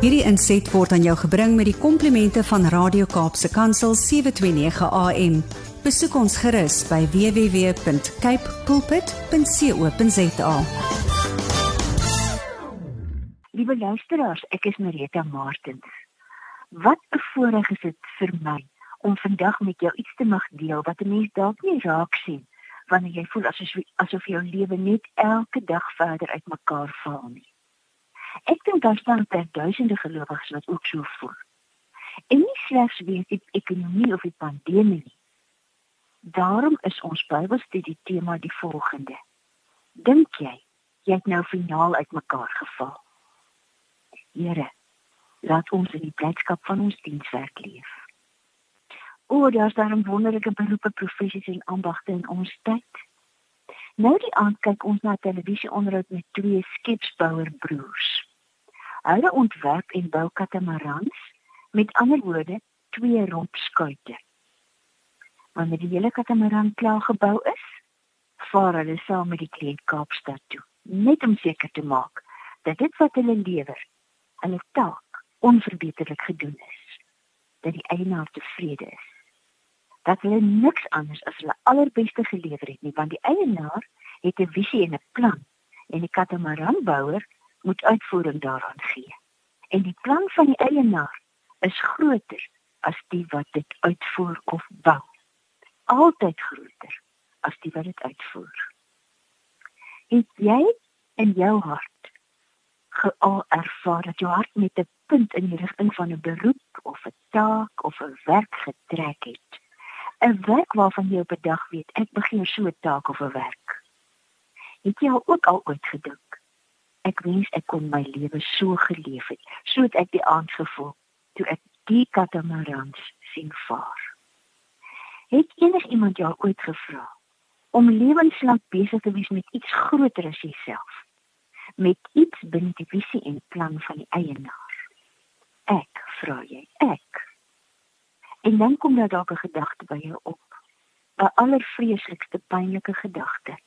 Hierdie inset word aan jou gebring met die komplimente van Radio Kaapse Kansel 729 AM. Besoek ons gerus by www.cape pulpit.co.za. Liewe luisteraars, ek is Marita Martins. Wat 'n voorreg is dit vir my om vandag met jou iets te mag deel wat 'n mens dalk nie raak sien wanneer jy voel asof asof jou lewe net elke dag verder uitmekaar val nie. Ek dink daar staan daar duisende gelowiges wat ook so voel. En nie slegs weet die ekonomie of die pandemie nie. Daarom is ons Bybelstudie tema die volgende. Dink jy jy het nou finaal uitmekaar geval? Here, laat ons in die blydskap van ons dienswerk leef. O, daar 'n wonderlike beroepe, professies en ambagte in ons tyd. Nou die aand kyk ons na televisieonderhoud met twee skepsbouer broers. Hulle ontwerp en bou katamarans, met ander woorde, twee rompskuite. Wanneer die hele katamaran klaar gebou is, vaar hulle saam met die kliënt Kaapstad toe, net om seker te maak dat dit wat hulle lewer, hulle taak onverbeterlik gedoen is, dat die eienaar tevrede is dat hulle niks anders as hulle allerbeste gelewer het nie want die eienaar het 'n visie en 'n plan en die katamaranbouer moet uitvoering daaraan gee. En die plan van die eienaar is groter as die wat dit uitvoer of bou. Altyd groter as die wat dit uitvoer. Het jy in jou hart geal ervaar dat jou hart met 'n punt in die rigting van 'n beroep of 'n taak of 'n werk getrek het? 'n werk waarvan jy op 'n dag weet ek begin so 'n taak of 'n werk. Het jy al ook al ooit gedink? Ek wens ek kon my lewe so geleef het, so het ek die aand gevoel toe ek die katamarans sien vaar. Het enigiemand jou ooit gevra om lewenslank besig te wees met iets groter as jouself? Met iets binne die visie en plan van die eienaar? Ek vra jy, ek En dan kom daar dalk 'n gedagte by jou op. 'n Allervreeslikste pynlike gedagte.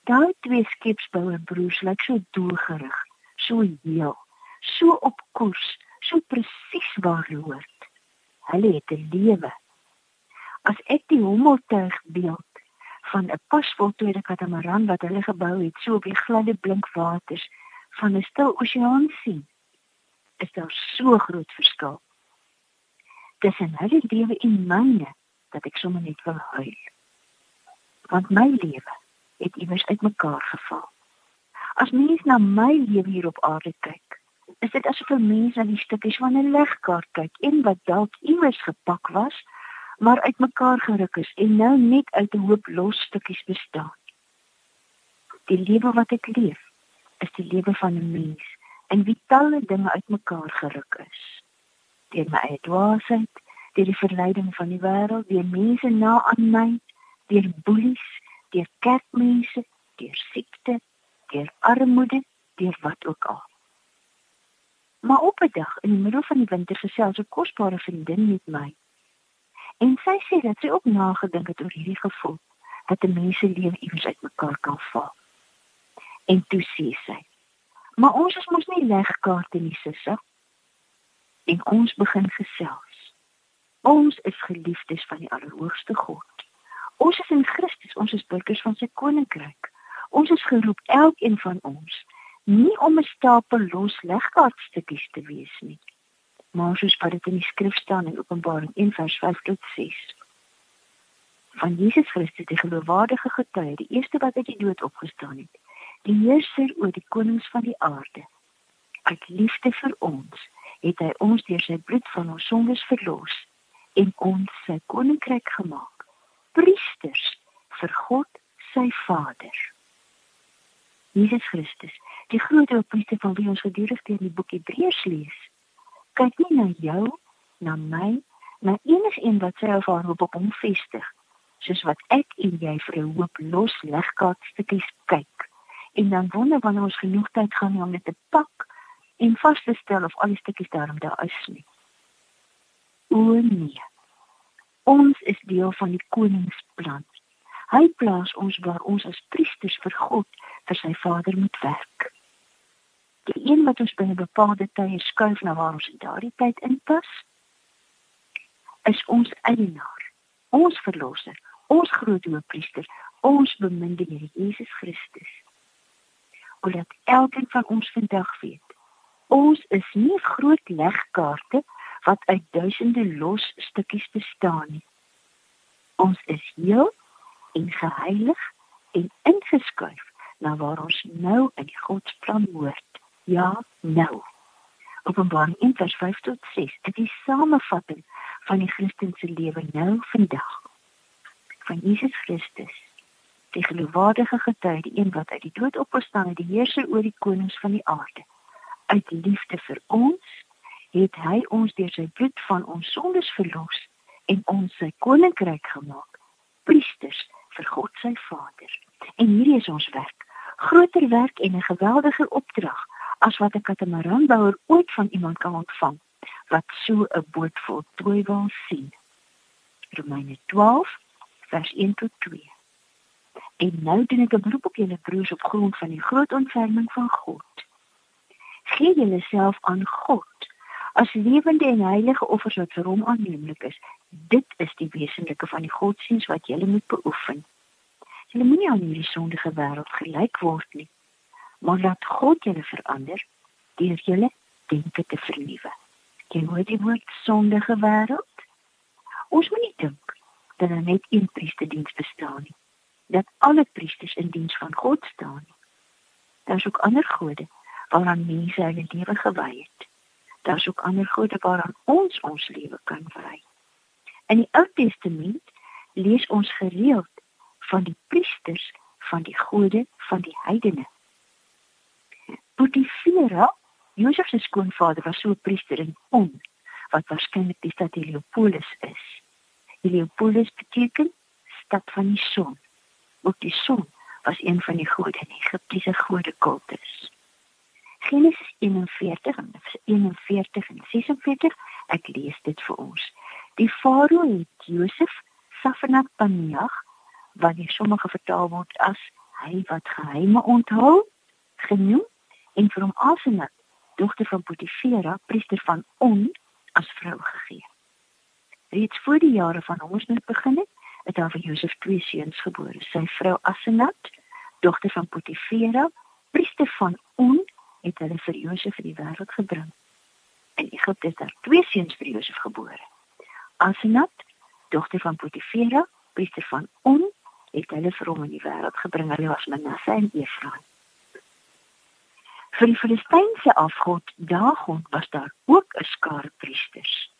Daai twee skepsbouer broers lyk so doelgerig, so heel, so op koers, so presies waar hulle hoort. Hulle het 'n lewe. As ek die hommeltuig beeld van 'n pasvoltooide katamaran wat hulle gebou het so op die gladde blink waters van 'n stil oseaan sien, is daar so groot verskil tussen hulle lewe en myne dat ek sommer net wil huil. Want my lewe het iewers uitmekaar geval. As mens na my lewe hier op aarde kyk, is dit asof 'n mens na die stukkies van 'n legkaart kyk en wat dalk iewers gepak was, maar uitmekaar geruk is en nou net uit 'n hoop los stukkies bestaan. Die lewe wat ek leef, is die lewe van 'n mens en wie talle dinge uitmekaar geruk is deur my eie dwaasheid, deur die verleiding van die wêreld, deur mense na aan my, deur boelies, deur kerkmense, deur siekte, deur armoede, deur wat ook al. Maar op 'n dag in die middel van die winter gesels 'n kosbare vriendin met my. En sy sê dat sy ook nagedink het oor hierdie gevoel dat 'n mens se lewe iewers uitmekaar kan val. En toe sê sy: "Maar ons is mos nie legkaarte nie, sussie en ons begin gesels. Ons is geliefdes van die Allerhoogste God. Ons is in Christus, ons is burgers van sy koninkryk. Ons is geroep elkeen van ons nie om 'n stapel los legkaartstukkies te wees nie. Maar soos wat dit in die skrif staan in Openbaring 1:5 tot 6 van Jesus Christus die geloofwaardige getuie, die eerste wat uit die dood opgestaan het, die heerser oor die konings van die aarde. Uit liefde vir ons het hy ons deur sy bloed van ons sondes verlos en ons sy koninkryk gemaak. Priesters vir God sy Vader. Jesus Christus, die groot priester van wie ons gedurig deur die boek Hebreërs lees, kyk nie na jou, na my, na enigiemand wat sy of haar hoop op hom vestig, soos wat ek en jy vir 'n hoop los legkaartstukkies kyk. En dan wonder wanneer ons genoeg tyd gaan om dit te pak en vas te stel of al die stukkies daarom daar is nie. O nee. Ons is deel van die koningsplan. Hy plaas ons waar ons as priesters vir God vir sy Vader moet werk. Die een wat ons binne bepaalde tye skuif na waar ons in daardie tyd inpas, is ons eienaar, ons verlosser, ons groot hoëpriester, ons beminde Here Jesus Christus. Omdat elkeen van ons vandag weet, ons is nie groot legkaarte wat uit duisende los stukkies bestaan nie. Ons is heel en geheilig en ingeskuif na waar ons nou in die Godsplan hoort. Ja, nou. Openbaring 1 vers 5 tot 6. Dit is samevatting van die Christelike lewe nou vandag. Van Jesus Christus, die geloofwaardige getuie, die een wat uit die dood opgestaan het, die heerser oor die konings van die aarde. Uit liefde vir ons het hy ons deur sy bloed van ons sondes verlos en ons sy koninkryk gemaak, priesters vir God sy Vader. En hierdie is ons werk, groter werk en 'n geweldige opdrag as wat 'n katamaranbouer ooit van iemand kan ontvang wat so 'n boot voltooi wil sien. Romeine 12 vers 1 tot 2. En nou doen ek 'n beroep op julle broers op grond van die groot ontferming van God. Gee julleself aan God as lewende en heilige offers wat vir hom aanneemlik is. Dit is die wesenlike van die godsdiens wat jy moet beoefen. Jy moenie aan hierdie sondige wêreld gelyk word nie maar laat God julle verander deur julle denke te vernuwe. Jy hoor die woord sondige wêreld? Ons moet nie dink dat daar net een priesterdiens bestaan nie. Dat alle priesters in diens van God staan. Daar's ook ander gode waaraan mense hulle lewe gewy het. Daar's ook ander gode waaraan ons ons lewe kan wy. In die Ou Testament lees ons gereeld van die priesters van die gode van die heidene. Potifera, Josef se skoonvader was so 'n priester in On, wat waarskynlik die stad Heliopolis is. Heliopolis beteken stad van die son. Ook die son was een van die gode in Egiptiese godekultus. Genesis 41 en 41 en 46, ek lees dit vir ons. Die farao het Josef Safenat Paneag, wat in sommige vertaal word as hy wat geheime onthou, genoem en vir hom Asena, dogter van Potifera, priester van On, as vrou gegee. Reeds voor die jare van hongersnood begin het, het daar vir Josef twee seuns gebore. Sy vrou Asenat, dogter van Potifera, priester van On, het hulle vir Josef in die wêreld gebring. In Egipte is daar twee seuns vir Josef gebore. Asenat, dogter van Potifera, priester van On, het hulle vir hom in die wêreld gebring. Hulle was Manasse en Efraim. Vir die Filistynse afgod Dagon was daar ook 'n skare priesters.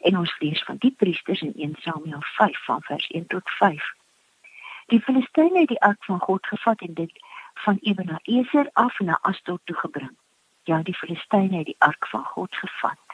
En ons lees van die priesters in 1 Samuel 5 van vers 1 tot 5. Die Filistyne het die ark van God gevat en dit van Ebenezer af na Asdod toe gebring. Ja, die Filistyne het die ark van God gevat.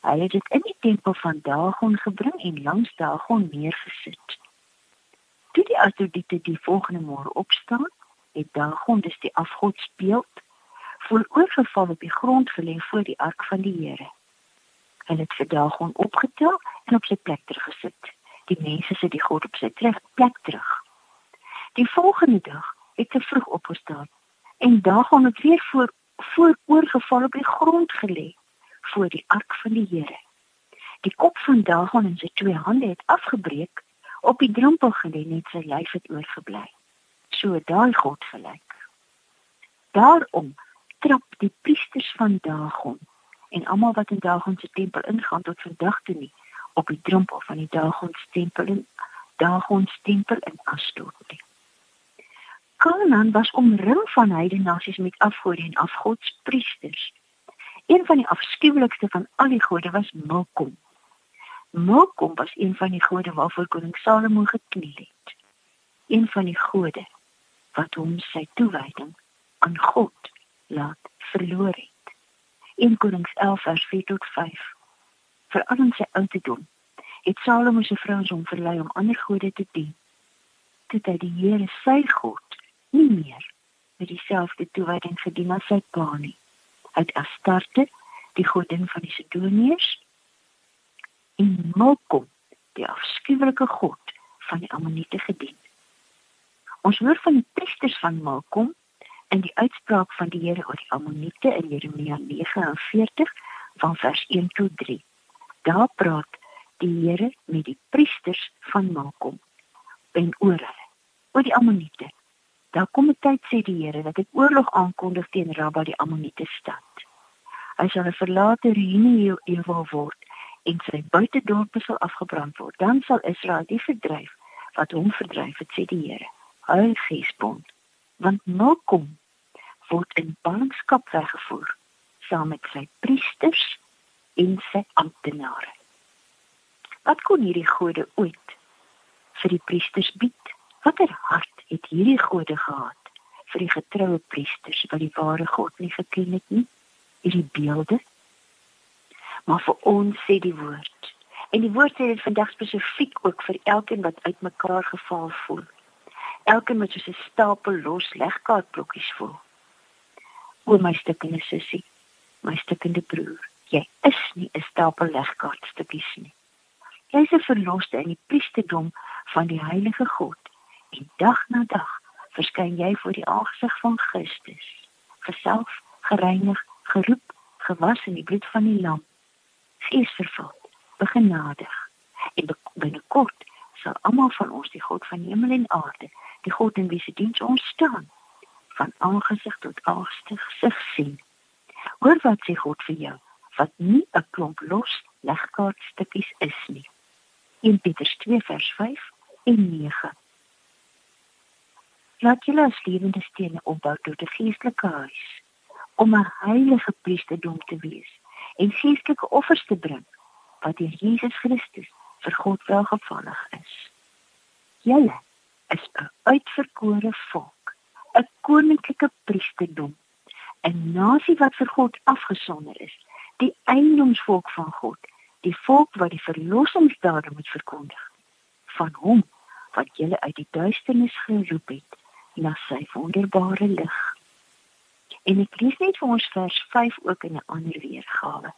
Hulle het dit in die tempel van Dagon gebring en langs Dagon neergesit. Toe die Asdodite die volgende môre opstaan, het Dagon dus die afgod speeld vooroorgeval op die grond gelê voor die ark van die Here. Hulle het vir Dagon opgetel en op sy plek teruggesit. Die mense sit die God op sy plek terug. Die volgende dag het hy vroeg opgestaan en Dagon het weer voor vooroorgeval op die grond gelê voor die ark van die Here. Die kop van Dagon en sy twee hande het afgebreek op die drempel gelê net sy lyf het oorgebly. So daai God gelyk. Daarom trap die priesters van Dagon en almal wat in Dagon se tempel ingaan tot vandag toe nie op die drempel van die Dagon se tempel in Dagon se tempel in Asdod. Kanaan was omring van heidene nasies met afgode en afgodspriesters. Een van die afskuwelikste van al die gode was Milkom. Milkom was een van die gode waarvoor koning Salomo gekniel het. Een van die gode wat hom sy toewyding aan God laat verloor het. 1 Konings 11 vers 4 tot 5. Vir al sy ouderdom het Salomo se vrouens hom verlei om ander gode te dien. Toe hy die Here sy God nie meer met dieselfde toewyding gedien as sy pa nie. Hy het Astarte, die godin van die Sidoniërs, en Molkom, die afskuwelike god van die Amoniete gedien. Ons hoor van die priesters van Molkom In die uitspraak van die Here oor die Ammoniete in Jeremia 49 van vers 1 tot 3. Daar praat die Here met die priesters van Malkom en oor hulle, oor die Ammoniete. Daar kom 'n tyd sê die Here dat ek oorlog aankondig teen Rabba die Ammoniete stad. Hy sal 'n verlate ruïne ewel word en sy buitedorpe sal afgebrand word. Dan sal Israel die verdryf wat hom verdryf het, sê die Here. Hy gesbond. Want Malkom word in ballingskap weggevoer saam met sy priesters en sy amptenare. Wat kon hierdie gode ooit vir die priesters bied? Watter hart het hierdie gode gehad vir die getroue priesters wat die ware God nie geken het nie? Hierdie beelde. Maar vir ons sê die woord. En die woord sê dit vandag spesifiek ook vir elkeen wat uitmekaar geval voel. Elkeen met so 'n stapel los legkaartblokkies voel. O my stukkende sussie, my stukkende broer, jy is nie 'n stapel legkaartstukkies nie. Jy is 'n verloste in die priesterdom van die heilige God en dag na dag verskyn jy voor die aangesig van Christus, geself gereinig, geroep, gewas in die bloed van die lam, geesvervul, begenadig. En binnekort sal almal van ons die God van hemel en aarde, die God in wie se diens ons staan, van aangesig tot aangesig sig sien. Hoor wat sê God vir jou, wat nie 'n klomp los legkaartstukkies is nie. 1 Petrus 2 vers 5 en 9. Laat julle as lewende stene opbou tot 'n geestelike huis om 'n heilige priesterdom te wees en geestelike offers te bring wat deur Jesus Christus vir God welgevallig is. Julle is 'n uitverkore volk, 'n koninklike priesterdom, 'n nasie wat vir God afgesonder is, die eiendomsvolk van God die volk wat die verlossingsdade moet verkondig van hom wat julle uit die duisternis geroep het na sy wonderbare lig. En ek lees net vir ons vers 5 ook in 'n ander weergawe.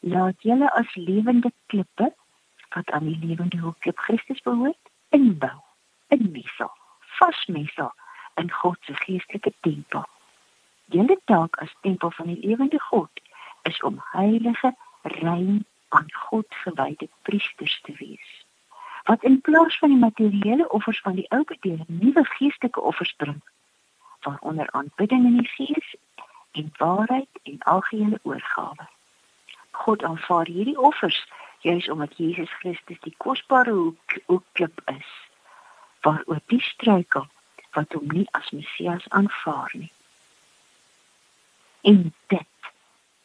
Laat julle as lewende klippe wat aan die lewende hoofklip Christus behoort, inbou, inmesel, vasmesel in God se geestelike tempel. Julle taak as tempel van die lewende God is om heilige, rein aan God gewyde priesters te wees. Wat in plaas van die materiële offers van die ou bedeling nuwe geestelike offers bring, waaronder aanbidding in die gees en waarheid en algehele oorgawe. God aanvaar hierdie offers juis omdat Jesus Christus die kosbare hoek hoekklip is waaroor die struikel wat hom nie as Messias aanvaar nie. En dit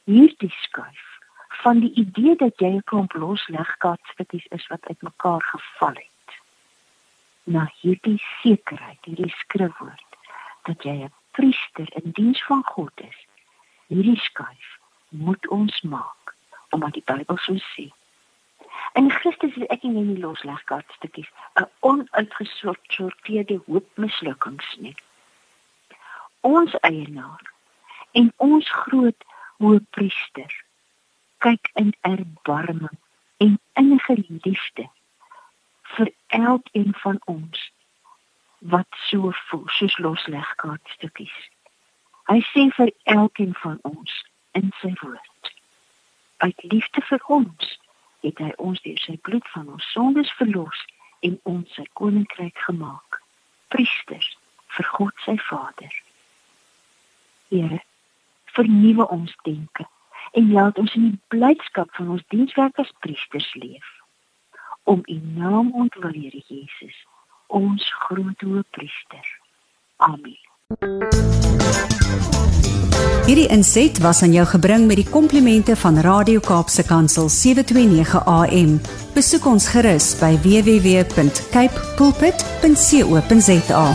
hierdie skuif van die idee dat jy 'n klomp los legkaartstukkies is wat uitmekaar geval het. Na hierdie sekerheid, hierdie skrifwoord dat jy 'n priester in diens van God is. Hierdie skuif moet ons maak omdat die Bybel so sê. In Christus is ek nie nie los legkaartstukkies, 'n onuitgesorteerde hoop mislukkings nie. Ons eienaar en ons groot hoëpriester kyk in erbarming en innige liefde vir elkeen van ons wat so voel soos loslegkaartstukkies. Hy sê vir elkeen van ons in sy woord. Uit liefde vir ons het hy ons deur sy bloed van ons sondes verlos en ons sy koninkryk gemaak. Priesters vir God sy Vader. Here, vernuwe ons denke en laat ons in die blydskap van ons dienswerk as priesters leef. Om u naam ontwil Here Jesus ons groot hoëpriester. Amen. Hierdie inset was aan jou gebring met die komplimente van Radio Kaapse Kansel 729 AM besoek ons gerus by www.cape pulpit.co.za